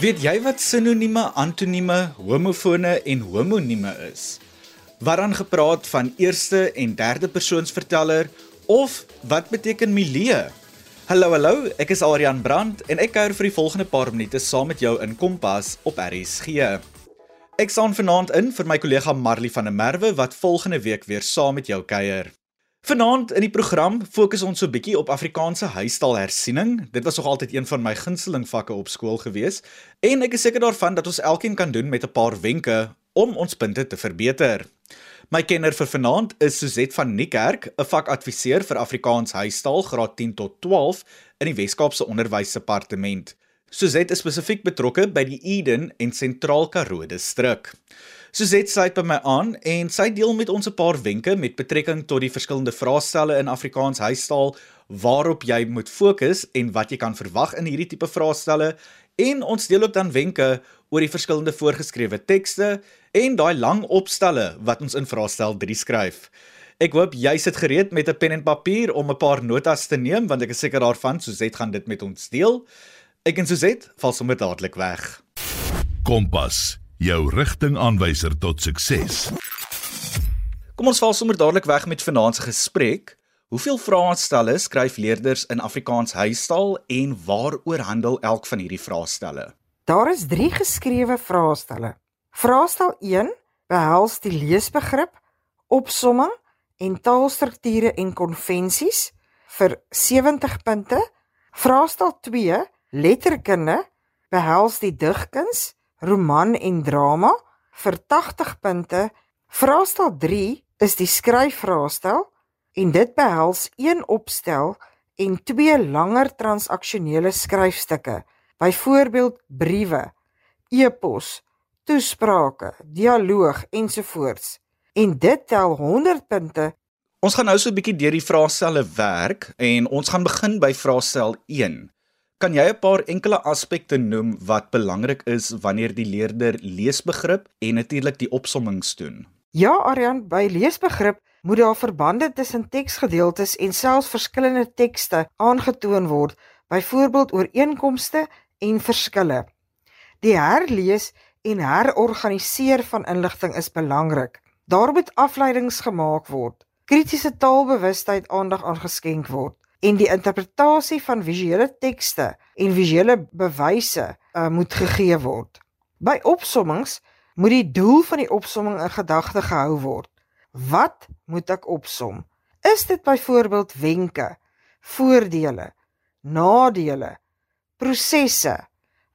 Weet jy wat sinonieme, antonieme, homofone en homonieme is? Wat dan gepraat van eerste en derde persoons verteller of wat beteken milie? Hallo hallo, ek is Adrian Brandt en ek kuier vir die volgende paar minute saam met jou in Kompas op RSG. Ek staan vanaand in vir my kollega Marley van der Merwe wat volgende week weer saam met jou kuier. Vanaand in die program fokus ons so 'n bietjie op Afrikaanse huistaalhersiening. Dit was nog altyd een van my gunsteling vakke op skool gewees en ek is seker daarvan dat ons elkeen kan doen met 'n paar wenke om ons punte te verbeter. My kenner vir vanaand is Suzet van Niekerk, 'n vakadviseur vir Afrikaans huistaal graad 10 tot 12 in die Wes-Kaapse Onderwysdepartement. Suzet is spesifiek betrokke by die Eden en Sentraal Karoo distrik. Suzette sluit by my aan en sy deel met ons 'n paar wenke met betrekking tot die verskillende vraestelle in Afrikaans huistaal waarop jy moet fokus en wat jy kan verwag in hierdie tipe vraestelle en ons deel ook dan wenke oor die verskillende voorgeskrewe tekste en daai lang opstelle wat ons in vraestel 3 skryf. Ek hoop jy sit gereed met 'n pen en papier om 'n paar notas te neem want ek is seker daarvan Suzette gaan dit met ons deel. Ek en Suzette val sommer dadelik weg. Kompas jou rigtingaanwyser tot sukses. Kom ons val sommer dadelik weg met vanaand se gesprek. Hoeveel vraestelle skryf leerders in Afrikaans huistaal en waaroor handel elk van hierdie vraestelle? Daar is 3 geskrewe vraestelle. Vraestel 1 behels die leesbegrip, opsomming en taalstrukture en konvensies vir 70 punte. Vraestel 2 letterkunde behels die digkuns, roman en drama vir 80 punte. Vraestel 3 is die skryfvraestel en dit behels een opstel en twee langer transaksionele skryfstukke, byvoorbeeld briewe, e-pos, toesprake, dialoog ensovoorts. En dit tel 100 punte. Ons gaan nou so 'n bietjie deur die vraestelle werk en ons gaan begin by vraestel Kan jy 'n paar enkele aspekte noem wat belangrik is wanneer die leerder leesbegrip en natuurlik die opsommings doen? Ja, Aryan, by leesbegrip moet daar verbande tussen teksgedeeltes en selfs verskillende tekste aangetoon word, byvoorbeeld ooreenkomste en verskille. Die herlees en herorganiseer van inligting is belangrik. Daar moet afleidings gemaak word. Kritiese taalbewustheid aandag aangeskenk word en die interpretasie van visuele tekste en visuele bewyse uh, moet gegee word. By opsommings moet die doel van die opsomming in gedagte gehou word. Wat moet ek opsom? Is dit byvoorbeeld wenke, voordele, nadele, prosesse,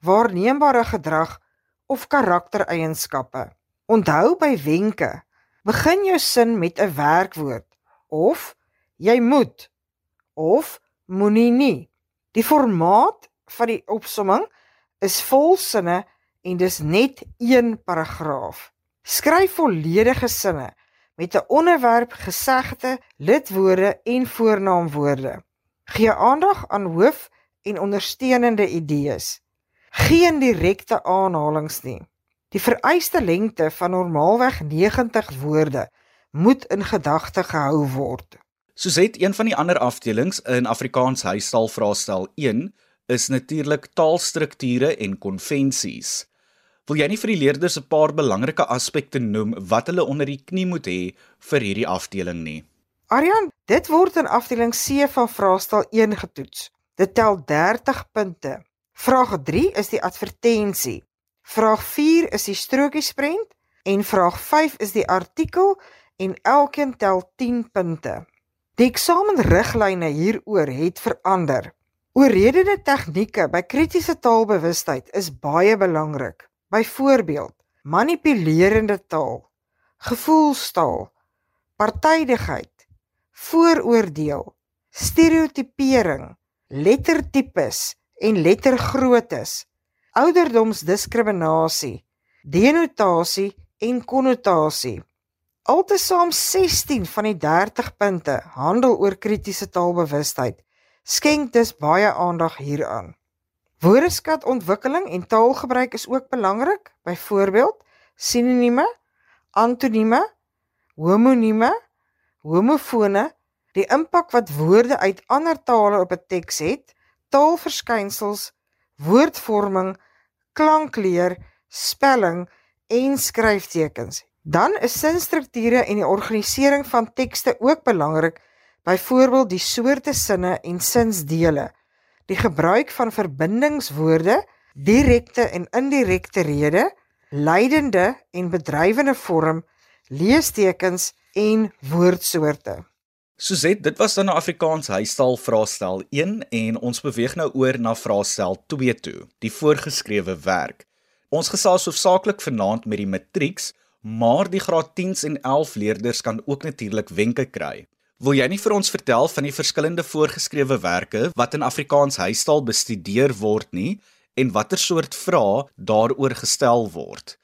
waarneembare gedrag of karaktereienskappe? Onthou by wenke, begin jou sin met 'n werkwoord of jy moet of moenie nie. Die formaat van die opsomming is volsinne en dis net een paragraaf. Skryf volledige sinne met 'n onderwerp, gesegde, lidwoorde en voornaamwoorde. Gee aandag aan hoof- en ondersteunende idees. Geen direkte aanhalings nie. Die vereiste lengte van normaalweg 90 woorde moet in gedagte gehou word. Soos een van die ander afdelings in Afrikaans huistaalvraestel 1 is natuurlik taalstrukture en konvensies. Wil jy nie vir die leerders 'n paar belangrike aspekte noem wat hulle onder die knie moet hê vir hierdie afdeling nie? Aryan, dit word in afdeling C van vraestel 1 getoets. Dit tel 30 punte. Vraag 3 is die advertensie. Vraag 4 is die strokiesprent en vraag 5 is die artikel en elkeen tel 10 punte. Die eksamenriglyne hieroor het verander. Oorredende tegnieke by kritiese taalbewustheid is baie belangrik. Byvoorbeeld, manipulerende taal, gevoelstaal, partydigheid, vooroordeel, stereotipering, lettertipes en lettergroottes, ouderdomsdiskriminasie, denotasie en konnotasie. Altesaam 16 van die 30 punte handel oor kritiese taalbewustheid. Skenk dus baie aandag hieraan. Woordeskatontwikkeling en taalgebruik is ook belangrik, byvoorbeeld sinonieme, antonieme, homonieme, homofone, die impak wat woorde uit ander tale op 'n teks het, taalverskynsels, woordvorming, klankleer, spelling en skryftekens. Dan is sinstrukture en die organisering van tekste ook belangrik, byvoorbeeld die soorte sinne en sinsdele, die gebruik van verbindingswoorde, direkte en indirekte rede, leidende en bedrywende vorm, leestekens en woordsoorte. Suzet, dit was dan 'n Afrikaans huistaal vraestel 1 en ons beweeg nou oor na vraestel 2 toe, die voorgeskrewe werk. Ons gesels hoofsaaklik vanaand met die matrieks, maar die graad 10s en 11 leerders kan ook natuurlik wenke kry. Wil jy nie vir ons vertel van die verskillende voorgeskrewe werke wat in Afrikaans huistaal bestudeer word nie en watter soort vrae daaroor gestel word?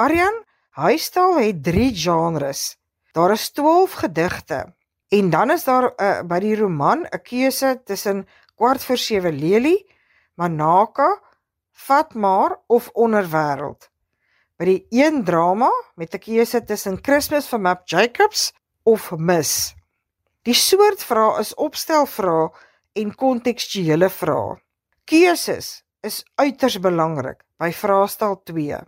Aryan, huistaal het 3 genres. Daar is 12 gedigte en dan is daar uh, by die roman 'n keuse tussen kwart voor 7 lelie, manaka, vatmaar of onderwêreld. By die een drama met 'n keuse tussen Christmas van Map Jacobs of Miss. Die soort vrae is opstelvrae en kontekstuele vrae. Keuses is uiters belangrik by vraestel 2.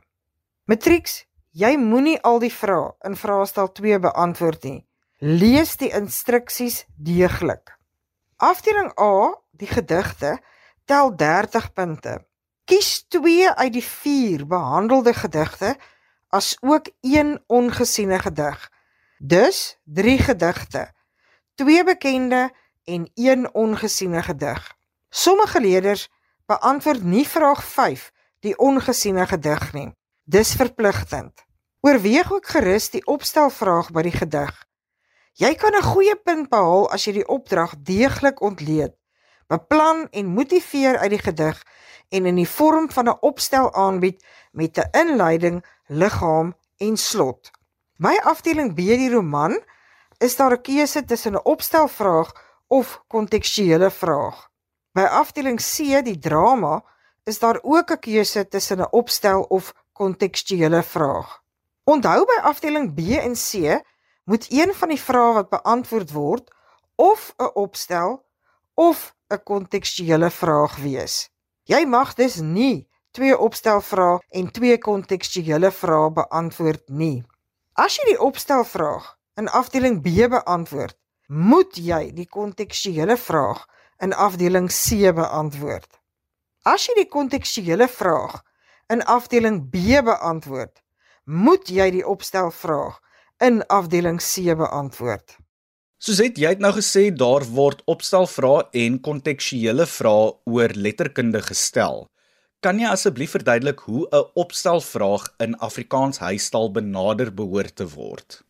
Matrieks Jy moenie al die vrae in vraestel 2 beantwoord nie. Lees die instruksies deeglik. Afdeling A, die gedigte, tel 30 punte. Kies 2 uit die 4 behandelde gedigte as ook een ongesiene gedig. Dus 3 gedigte. 2 bekende en 1 ongesiene gedig. Sommige leerders beantwoord nie vraag 5, die ongesiene gedig nie. Dis verpligtend. Oorweeg ook gerus die opstelvraag by die gedig. Jy kan 'n goeie punt behaal as jy die opdrag deeglik ontleed. Beplan en motiveer uit die gedig en in die vorm van 'n opstel aanbied met 'n inleiding, liggaam en slot. By afdeling B die roman is daar 'n keuse tussen 'n opstelvraag of kontekstuele vraag. By afdeling C die drama is daar ook 'n keuse tussen 'n opstel of kontekstuele vraag. Onthou by afdeling B en C moet een van die vrae wat beantwoord word of 'n opstel of 'n kontekstuele vraag wees. Jy mag dus nie twee opstelvrae en twee kontekstuele vrae beantwoord nie. As jy die opstelvraag in afdeling B beantwoord, moet jy die kontekstuele vraag in afdeling C beantwoord. As jy die kontekstuele vraag in afdeling B beantwoord, moet jy die opstelvraag in afdeling C beantwoord. Soset jy het nou gesê daar word opstelvrae en kontekstuele vrae oor letterkunde gestel. Kan jy asseblief verduidelik hoe 'n opstelvraag in Afrikaans huistaal benader behoort te word?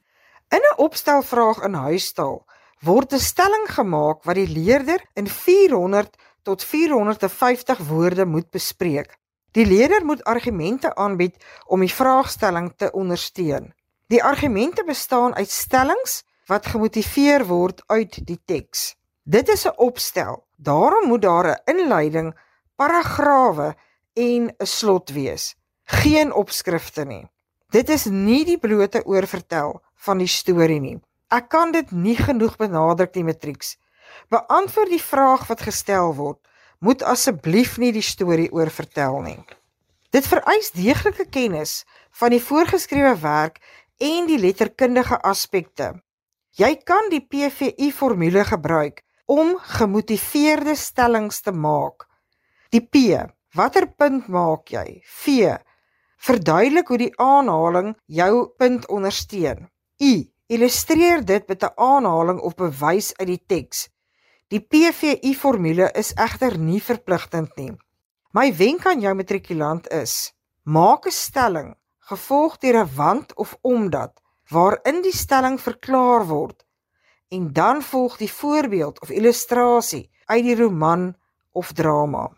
In 'n opstelvraag in huistaal word 'n stelling gemaak wat die leerder in 400 tot 450 woorde moet bespreek. Die leerder moet argumente aanbied om die vraagstelling te ondersteun. Die argumente bestaan uit stellings wat gemotiveer word uit die teks. Dit is 'n opstel. Daarom moet daar 'n inleiding, paragrawe en 'n slot wees. Geen opskrifte nie. Dit is nie die blote oorvertel van die storie nie. Ek kan dit nie genoeg benadruk die matrieks. Beantwoord die vraag wat gestel word moet asseblief nie die storie oor vertel nie. Dit vereis deeglike kennis van die voorgeskrewe werk en die letterkundige aspekte. Jy kan die PVI formule gebruik om gemotiveerde stellings te maak. Die P, watter punt maak jy? V, verduidelik hoe die aanhaling jou punt ondersteun. I, illustreer dit met 'n aanhaling of bewys uit die teks. Die PVI formule is egter nie verpligtend nie. My wenk aan jou matrikulant is: maak 'n stelling gevolg deur 'n want of omdat waarin die stelling verklaar word en dan volg die voorbeeld of illustrasie uit die roman of drama.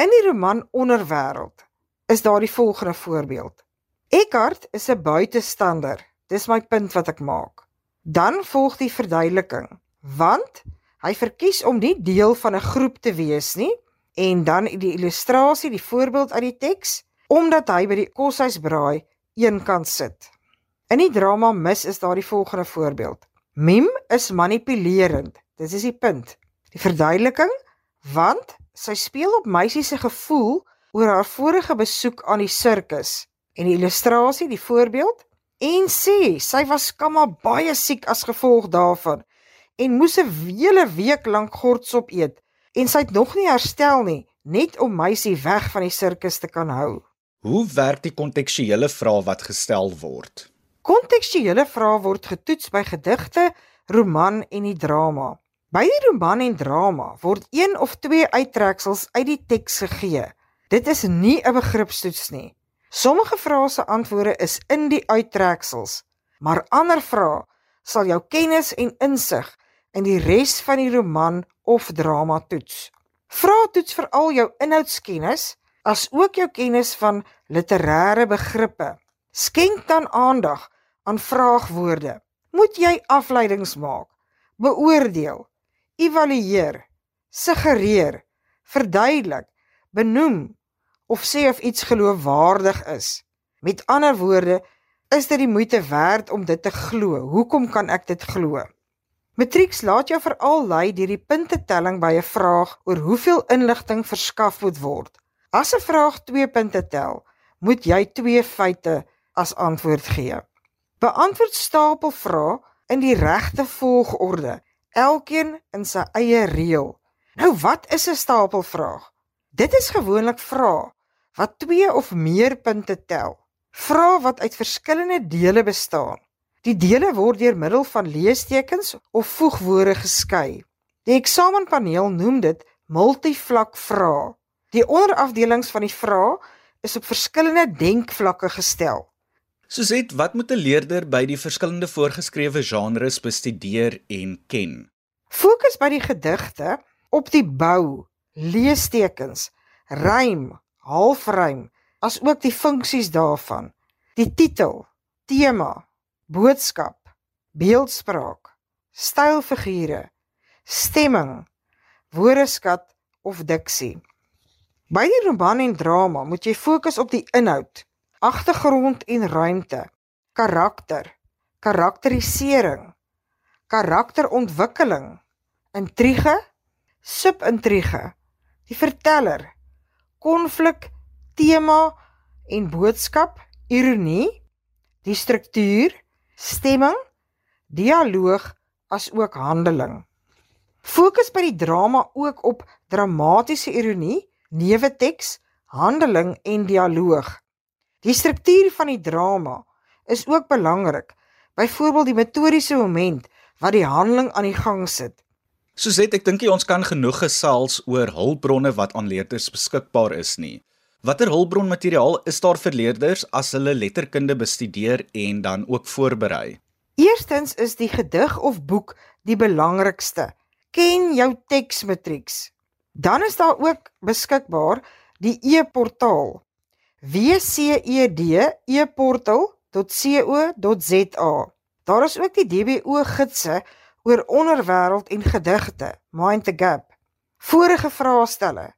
In die roman Onderwêreld is daar die volgende voorbeeld. Eckhart is 'n buitestander. Dis my punt wat ek maak. Dan volg die verduideliking. Want Hy verkies om nie deel van 'n groep te wees nie en dan die illustrasie, die voorbeeld uit die teks, omdat hy by die koshuisbraai een kant sit. In die drama Mis is daar die volgende voorbeeld. Mim is manipulerend. Dit is die punt. Die verduideliking want sy speel op meisie se gevoel oor haar vorige besoek aan die sirkus en die illustrasie, die voorbeeld, en sê sy was kamma baie siek as gevolg daarvan en moes 'n hele week lank gortsop eet en sy het nog nie herstel nie, net om meisie weg van die sirkus te kan hou. Hoe werk die kontekstuele vrae wat gestel word? Kontekstuele vrae word getoets by gedigte, roman en die drama. By die roman en drama word een of twee uittreksels uit die teks gegee. Dit is nie 'n begripstoets nie. Sommige vrae se antwoorde is in die uittreksels, maar ander vrae sal jou kennis en insig in die res van die roman of drama toets. Vra toets veral jou inhoudskennis as ook jou kennis van literêre begrippe. Skenk dan aandag aan vraagwoorde. Moet jy afleidings maak, beoordeel, evalueer, suggereer, verduidelik, benoem of sê of iets geloofwaardig is. Met ander woorde, is dit die moeite werd om dit te glo? Hoekom kan ek dit glo? Matrix laat jou veral lei deur die puntetelling by 'n vraag oor hoeveel inligting verskaf moet word. As 'n vraag 2 punte tel, moet jy twee feite as antwoord gee. Beantwoord stapelvrae in die regte volgorde, elkeen in sy eie reël. Nou wat is 'n stapelvraag? Dit is gewoonlik vrae wat 2 of meer punte tel. Vrae wat uit verskillende dele bestaan. Die dele word deur middel van leestekens of voegwoorde geskei. Die eksamenpaneel noem dit multivlak vrae. Die onderafdelings van die vrae is op verskillende denkvlakke gestel. Soset, wat moet 'n leerder by die verskillende voorgeskrewe genres bestudeer en ken? Fokus by die gedigte op die bou, leestekens, rym, halfrym, asook die funksies daarvan. Die titel, tema, boodskap, beeldspraak, stylfigure, stemming, woordeskat of diksie. By die roman en drama moet jy fokus op die inhoud, agtergrond en ruimte, karakter, karakterisering, karakterontwikkeling, intrige, subintrige, die verteller, konflik, tema en boodskap, ironie, die struktuur, stemming, dialoog as ook handeling. Fokus by die drama ook op dramatiese ironie neuwe teks, handeling en dialoog. Die struktuur van die drama is ook belangrik. Byvoorbeeld die metodiese moment wat die handeling aan die gang sit. Soset ek dink ons kan genoeg gesels oor hulpbronne wat aan leerders beskikbaar is nie. Watter hulpbronmateriaal is daar vir leerders as hulle letterkunde bestudeer en dan ook voorberei? Eerstens is die gedig of boek die belangrikste. Ken jou teksmatrieks. Dan is daar ook beskikbaar die e-portaal wced.eportal.co.za. Daar is ook die DBO gidse oor onderwêreld en gedigte, Mind the Gap. Vorige vraestelle.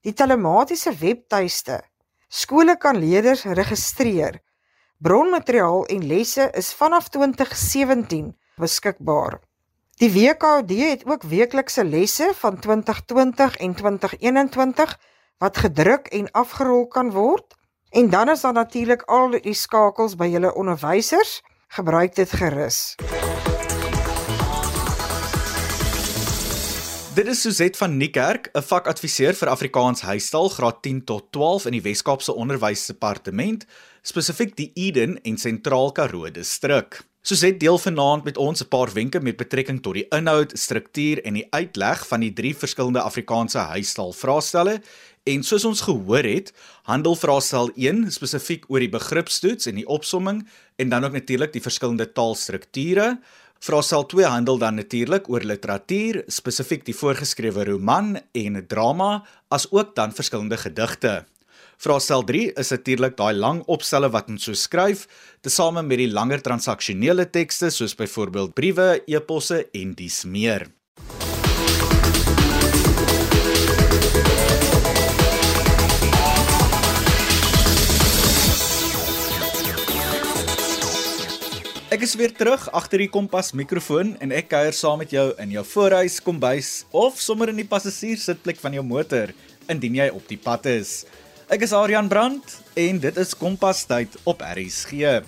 Die telematiese webtuiste. Skole kan leerders registreer. Bronmateriaal en lesse is vanaf 2017 beskikbaar. Die WKD het ook weeklikse lesse van 2020 en 2021 wat gedruk en afgerol kan word. En dan is daar natuurlik al die skakels by julle onderwysers. Gebruik dit gerus. Dit is Suzet van Niekerk, 'n vakadviseur vir Afrikaans huistaal graad 10 tot 12 in die Wes-Kaapse Onderwysdepartement, spesifiek die Eden en Sentraal Karoo distrik. Suzet deel vanaand met ons 'n paar wenke met betrekking tot die inhoud, struktuur en die uitleg van die drie verskillende Afrikaanse huistaal vraestelle. En soos ons gehoor het, handel vraestel 1 spesifiek oor die begripstoets en die opsomming en dan ook natuurlik die verskillende taalstrukture. Vraestel 2 handel dan natuurlik oor literatuur, spesifiek die voorgeskrewe roman en drama, as ook dan verskillende gedigte. Vraestel 3 is natuurlik daai lang opstelle wat ons so skryf, tesame met die langer transaksionele tekste soos byvoorbeeld briewe, e-posse en dies meer. Ek is weer terug agter die kompas mikrofoon en ek kuier saam met jou in jou voorhuis, kombuis of sommer in die passasiersitplek van jou motor indien jy op die pad is. Ek is Aryan Brandt en dit is Kompas tyd op RSG.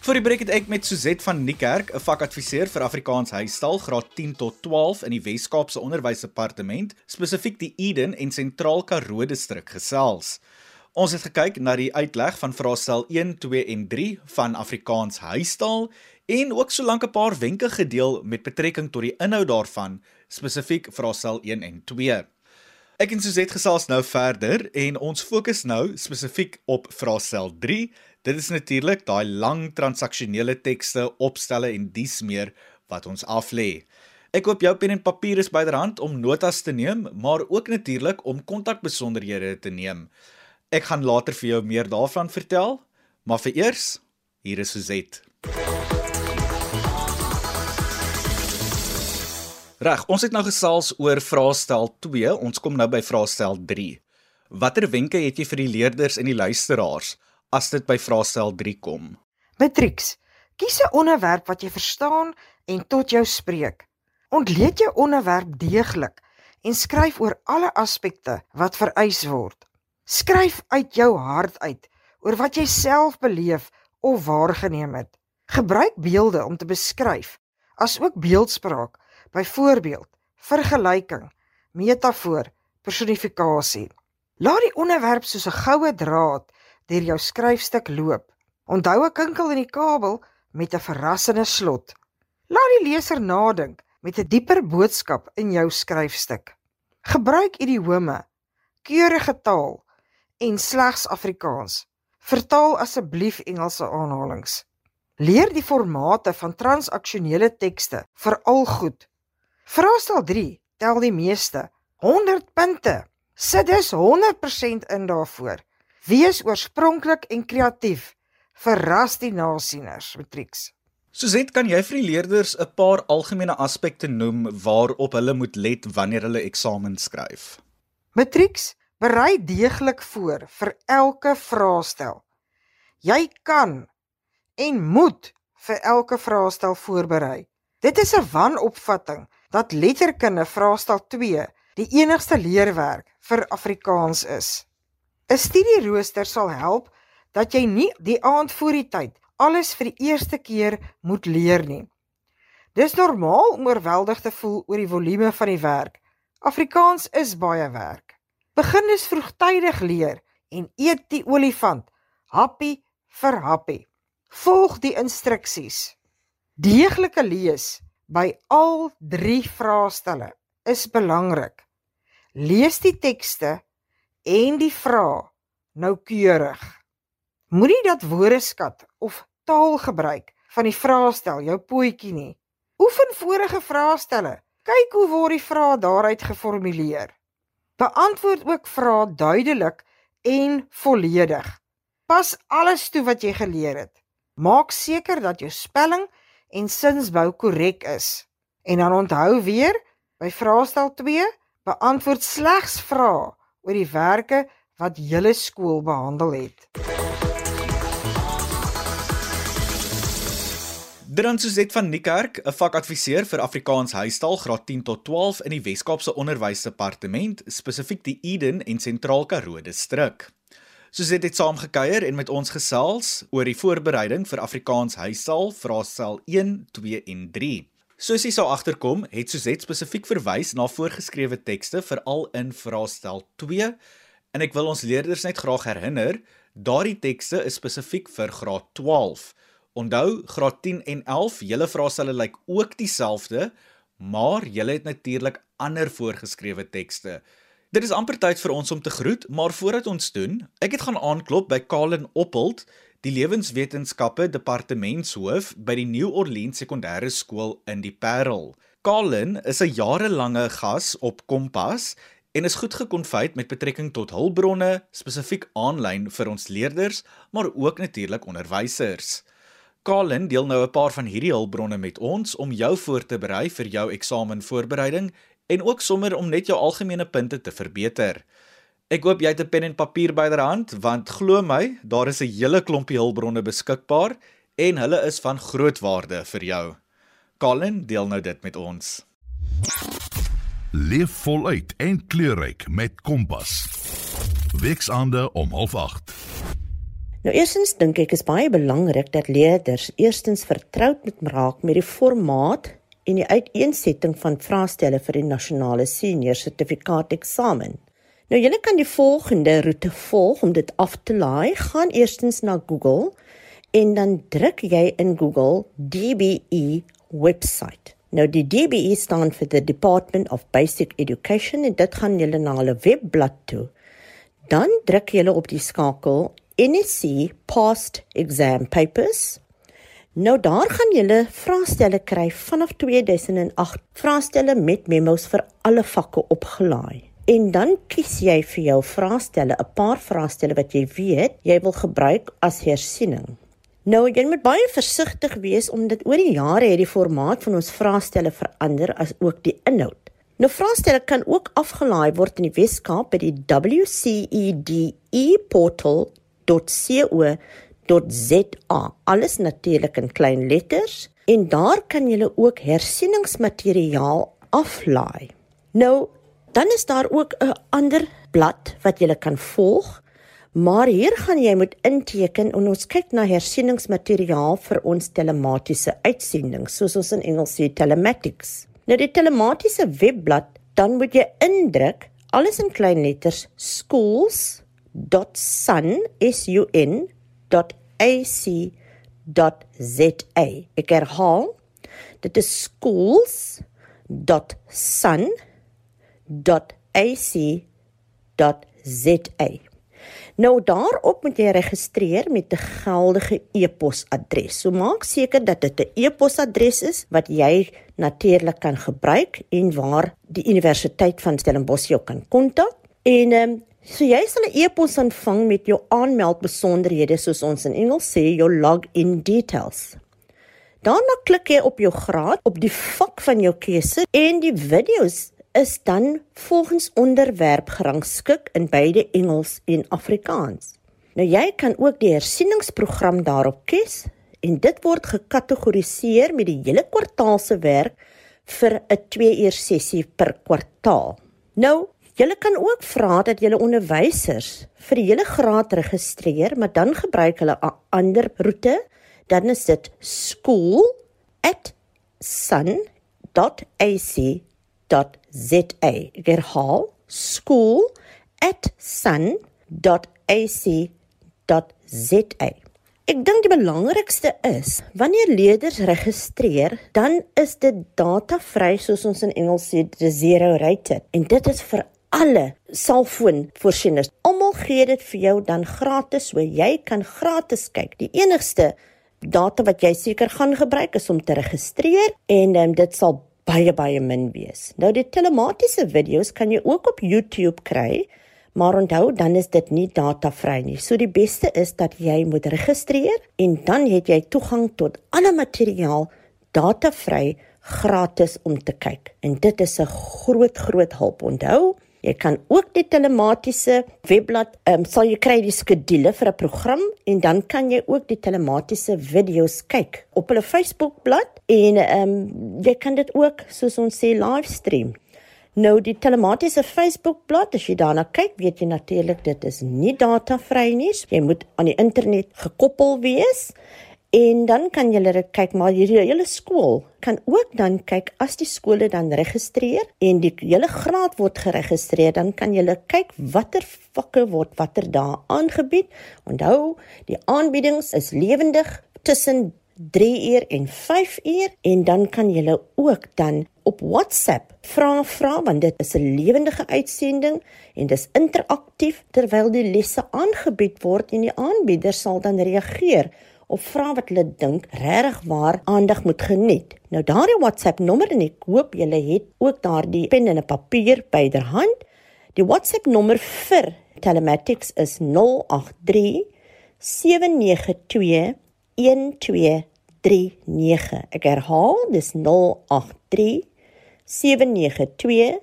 Vir die breek het ek met Suzet van Niekerk, 'n vakadviseur vir Afrikaans huistaal graad 10 tot 12 in die Wes-Kaapse Onderwysdepartement, spesifiek die Eden en Sentraal Karoo distrik gesels. Ons het gekyk na die uitleg van vraestel 1, 2 en 3 van Afrikaans huistaal en ook solank 'n paar wenke gedeel met betrekking tot die inhoud daarvan, spesifiek vraestel 1 en 2. Ek en Suzette gesels nou verder en ons fokus nou spesifiek op vraestel 3. Dit is natuurlik daai lang transaksionele tekste, opstelle en dies meer wat ons aflê. Ek hoop jou pen en papier is byderhand om notas te neem, maar ook natuurlik om kontakbesonderhede te neem. Ek gaan later vir jou meer daarvan vertel, maar vir eers, hier is Suzette. Reg, ons het nou gesels oor vraestel 2. Ons kom nou by vraestel 3. Watter wenke het jy vir die leerders en die luisteraars as dit by vraestel 3 kom? Matrix. Kies 'n onderwerp wat jy verstaan en tot jou spreek. Ontleed jou onderwerp deeglik en skryf oor alle aspekte wat vereis word. Skryf uit jou hart uit oor wat jy self beleef of waargeneem het. Gebruik beelde om te beskryf, asook beeldspraak Byvoorbeeld, vergelyking, metafoor, personifikasie. Laat die onderwerp soos 'n goue draad deur jou skryfstuk loop. Onthou 'n kinkel in die kabel met 'n verrassende slot. Laat die leser nadink met 'n dieper boodskap in jou skryfstuk. Gebruik idiome, keurige taal en slegs Afrikaans. Vertaal asseblief Engelse aanhalinge. Leer die formate van transaksionele tekste veral goed Vraestel 3 tel die meeste 100 punte. Sit dus 100% in daarvoor. Wees oorspronklik en kreatief. Verras die nasieners, Matrix. Suzette, kan jy vir die leerders 'n paar algemene aspekte noem waarop hulle moet let wanneer hulle eksamen skryf? Matrix, berei deeglik voor vir elke vraestel. Jy kan en moet vir elke vraestel voorberei. Dit is 'n wanopvatting dat letterkunde vraestel 2 die enigste leerwerk vir Afrikaans is. 'n Studierooster sal help dat jy nie die aand voor die tyd alles vir die eerste keer moet leer nie. Dis normaal om oorweldig te voel oor die volume van die werk. Afrikaans is baie werk. Begin dus vroegtydig leer en eet die olifant happie vir happie. Volg die instruksies. Deeglike lees by al 3 vraestelle is belangrik. Lees die tekste en die vrae noukeurig. Moenie dat woordeskat of taalgebruik van die vraestel jou pootjie nie. Oefen vorige vraestelle. Kyk hoe word die vrae daaruit geformuleer. Beantwoord ook vrae duidelik en volledig. Pas alles toe wat jy geleer het. Maak seker dat jou spelling en sinsbou korrek is. En dan onthou weer, by vraestel 2, beantwoord slegs vrae oor die werke wat julle skool behandel het. Dran Suzette van Niekerk, 'n vakadviseur vir Afrikaans huistaal graad 10 tot 12 in die Wes-Kaapse Onderwysdepartement, spesifiek die Eden en Sentraal Karoo distrik. Soos dit saamgekuier en met ons gesels oor die voorbereiding vir Afrikaans huistaal vraestel 1, 2 en 3. Soos jy sou agterkom, het Suzette spesifiek verwys na voorgeskrewe tekste veral in vraestel 2 en ek wil ons leerders net graag herinner, daardie tekste is spesifiek vir graad 12. Onthou, graad 10 en 11, julle vraestelle lyk ook dieselfde, maar julle het natuurlik ander voorgeskrewe tekste. Dit is amper tyd vir ons om te groet, maar voordat ons doen, ek het gaan aanklop by Kalen Oppelt, die lewenswetenskappe departementshoof by die New Orleans Sekondêre Skool in die Parel. Kalen is 'n jarelange gas op Kompas en is goed gekonfyt met betrekking tot hulpbronne, spesifiek aanlyn vir ons leerders, maar ook natuurlik onderwysers. Kalen deel nou 'n paar van hierdie hulpbronne met ons om jou voor te berei vir jou eksamenvoorbereiding en ook sommer om net jou algemene punte te verbeter. Ek hoop jy het 'n pen en papier byderhand want glo my, daar is 'n hele klompie hulpbronne beskikbaar en hulle is van groot waarde vir jou. Colin deel nou dit met ons. Leef voluit en kleurryk met Kompas. Weksaande om 08:30. Nou eerstens dink ek is baie belangrik dat leerders eerstens vertroud moet raak met die formaat en die uiteensetting van vraestelle vir die nasionale senior sertifikaat eksamen. Nou julle kan die volgende roete volg om dit af te laai. Gaan eerstens na Google en dan druk jy in Google DBE website. Nou die DBE staan vir the Department of Basic Education en dit gaan julle na hulle webblad toe. Dan druk jy op die skakel NSC Past Exam Papers. Nou daar gaan julle vraestelle kry vanaf 2008. Vraestelle met memos vir alle vakke opgelaai. En dan kies jy vir jou vraestelle, 'n paar vraestelle wat jy weet jy wil gebruik as hersiening. Nou jy moet baie versigtig wees omdat oor die jare het die formaat van ons vraestelle verander as ook die inhoud. Nou vraestelle kan ook afgelaai word in die Weskaap by die WCEDE portal.co.za. Alles natuurlik in klein letters en daar kan jy ook hersieningsmateriaal aflaai. Nou dan is daar ook 'n ander blad wat jy kan volg Maar hier gaan jy moet inteken en ons kyk na hersieningsmateriaal vir ons telematiese uitsendings, soos ons in Engels sê telematics. Nou die telematiese webblad, dan moet jy indruk alles in klein letters schools.sun.ac.za. Ek herhaal, dit is schools.sun.ac.za. Nou daarop moet jy registreer met 'n geldige e-posadres. So maak seker dat dit 'n e-posadres is wat jy natuurlik kan gebruik en waar die Universiteit van Stellenbosch jou kan kontak. En ehm um, so jy sal 'n e-pos ontvang met jou aanmeldbesonderhede soos ons in Engels sê jou login details. Daarna klik jy op jou graad op die vak van jou keuse en die video's is dan volgens onderwerp gerangskik in beide Engels en Afrikaans. Nou jy kan ook die hersieningsprogram daarop kies en dit word gekategoriseer met die hele kwartaal se werk vir 'n 2 uur sessie per kwartaal. Nou, jy kan ook vra dat julle onderwysers vir die hele graad registreer, maar dan gebruik hulle 'n ander roete. Dan is dit school@sun.ac school@sun.za. Ek herhaal school@sun.ac.za. Ek dink die belangrikste is wanneer leerders registreer, dan is dit datavry soos ons in Engels sê, zero rated. En dit is vir alle selfoonvoorsieners. Almal gee dit vir jou dan gratis, so jy kan gratis kyk. Die enigste data wat jy seker gaan gebruik is om te registreer en um, dit sal baie baie min wees. Nou die telematiese video's kan jy ook op YouTube kry, maar onthou dan is dit nie datavry nie. So die beste is dat jy moet registreer en dan het jy toegang tot alle materiaal datavry gratis om te kyk. En dit is 'n groot groot hulp. Onthou, Jy kan ook die telematiese webblad, ehm um, sal jy kry die skedule vir 'n program en dan kan jy ook die telematiese video's kyk op hulle Facebookblad en ehm um, jy kan dit ook soos ons sê livestream. Nou die telematiese Facebookblad, as jy daarna kyk, weet jy natuurlik dit is nie datavry nie. Jy moet aan die internet gekoppel wees En dan kan julle dit kyk maar hierdie hele skool kan ook dan kyk as die skole dan registreer en die hele graad word geregistreer dan kan julle kyk watter vakke word watter dae aangebied. Onthou, die aanbiedings is lewendig tussen 3 uur en 5 uur en dan kan julle ook dan op WhatsApp vra vra want dit is 'n lewendige uitsending en dis interaktief terwyl die lesse aangebied word en die aanbieder sal dan reageer of vra wat hulle dink regtig waar aandag moet geniet. Nou daardie WhatsApp nommer en ek hoop julle het ook daardie pen en 'n papier byderhand. Die WhatsApp nommer vir Telematics is 083 792 1239. Ek herhaal, dis 083 792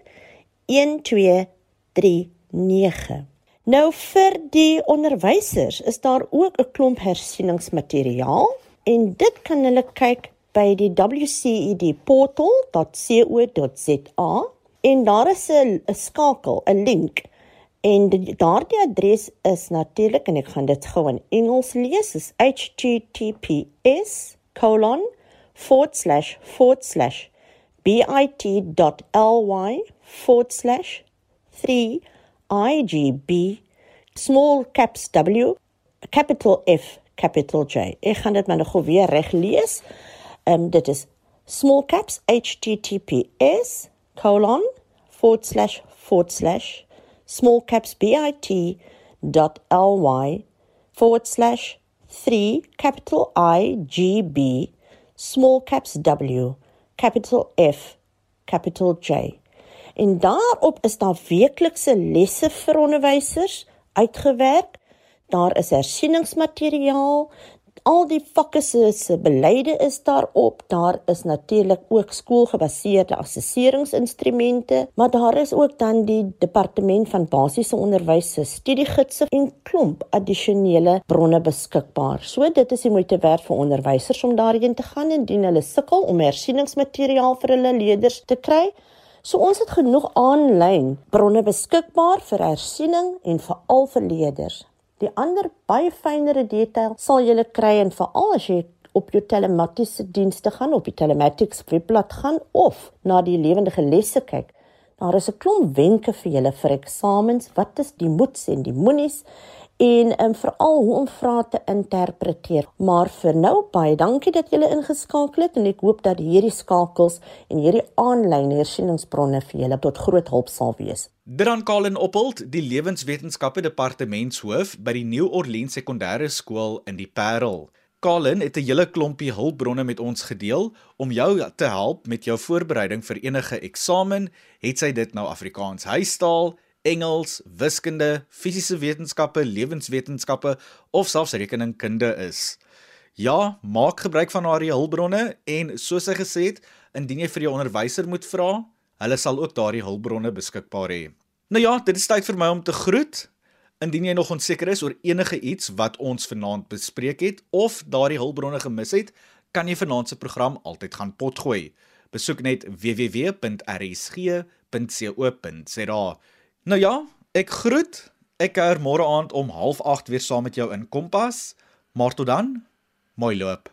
1239. Nou vir die onderwysers is daar ook 'n klomp hersieningsmateriaal en dit kan hulle kyk by die wcedportal.co.za en daar is 'n skakel, 'n link En daardie adres is natuurlik en ek gaan dit gou in Engels lees is https://bit.ly/3 IGB, small caps W, capital F, capital J. Ek gaan dit maar nog weer reg lees. Um, dit is small caps https colon forward slash forward slash small caps bit.ly forward slash 3 capital I G B small caps W capital F capital J En daarop is daar weeklikse lesse vir onderwysers uitgewerk. Daar is hersieningsmateriaal, al die vakke se beleide is daarop. Daar is natuurlik ook skoolgebaseerde assesseringsinstrumente, maar daar is ook dan die departement van basiese onderwys se studiegidse en klomp addisionele bronne beskikbaar. So dit is die moeite werd vir onderwysers om daarheen te gaan indien hulle sukkel om hersieningsmateriaal vir hulle leerders te kry. So ons het genoeg aanlyn bronne beskikbaar vir hersiening en vir leerders. Die ander baie fynere detail sal jy kry en veral as jy op jou telematiese dienste gaan op die telematics webblad gaan of na die lewendige lesse kyk. Daar is 'n klomp wenke vir julle vir eksamens. Wat is die moets en die moenies? En um, veral hoe om vrae te interpreteer. Maar vir nou baie dankie dat julle ingeskakel het en ek hoop dat hierdie skakels en hierdie aanlyn hersieningsbronne vir julle tot groot hulp sal wees. Dran Kalen Oppelt, die lewenswetenskappe departementshoof by die New Orleans Sekondêre Skool in die Parel. Kalen het 'n hele klompie hulpbronne met ons gedeel om jou te help met jou voorbereiding vir enige eksamen, het sy dit nou Afrikaans huistaal, Engels, wiskunde, fisiese wetenskappe, lewenswetenskappe of selfs rekeningkunde is. Ja, maak gebruik van haar hulpbronne en soos sy gesê het, indien jy vir jou onderwyser moet vra, hulle sal ook daardie hulpbronne beskikbaar hê. Nou ja, dit is tyd vir my om te groet. Indien jy nog onseker is oor enige iets wat ons vanaand bespreek het of daardie hulpbronne gemis het, kan jy vanaand se program altyd gaan potgooi. Besoek net www.rsg.co.za. Nou ja, ek groet. Ek kuier môre aand om 08:30 weer saam met jou in Kompas. Maar tot dan, mooi loop.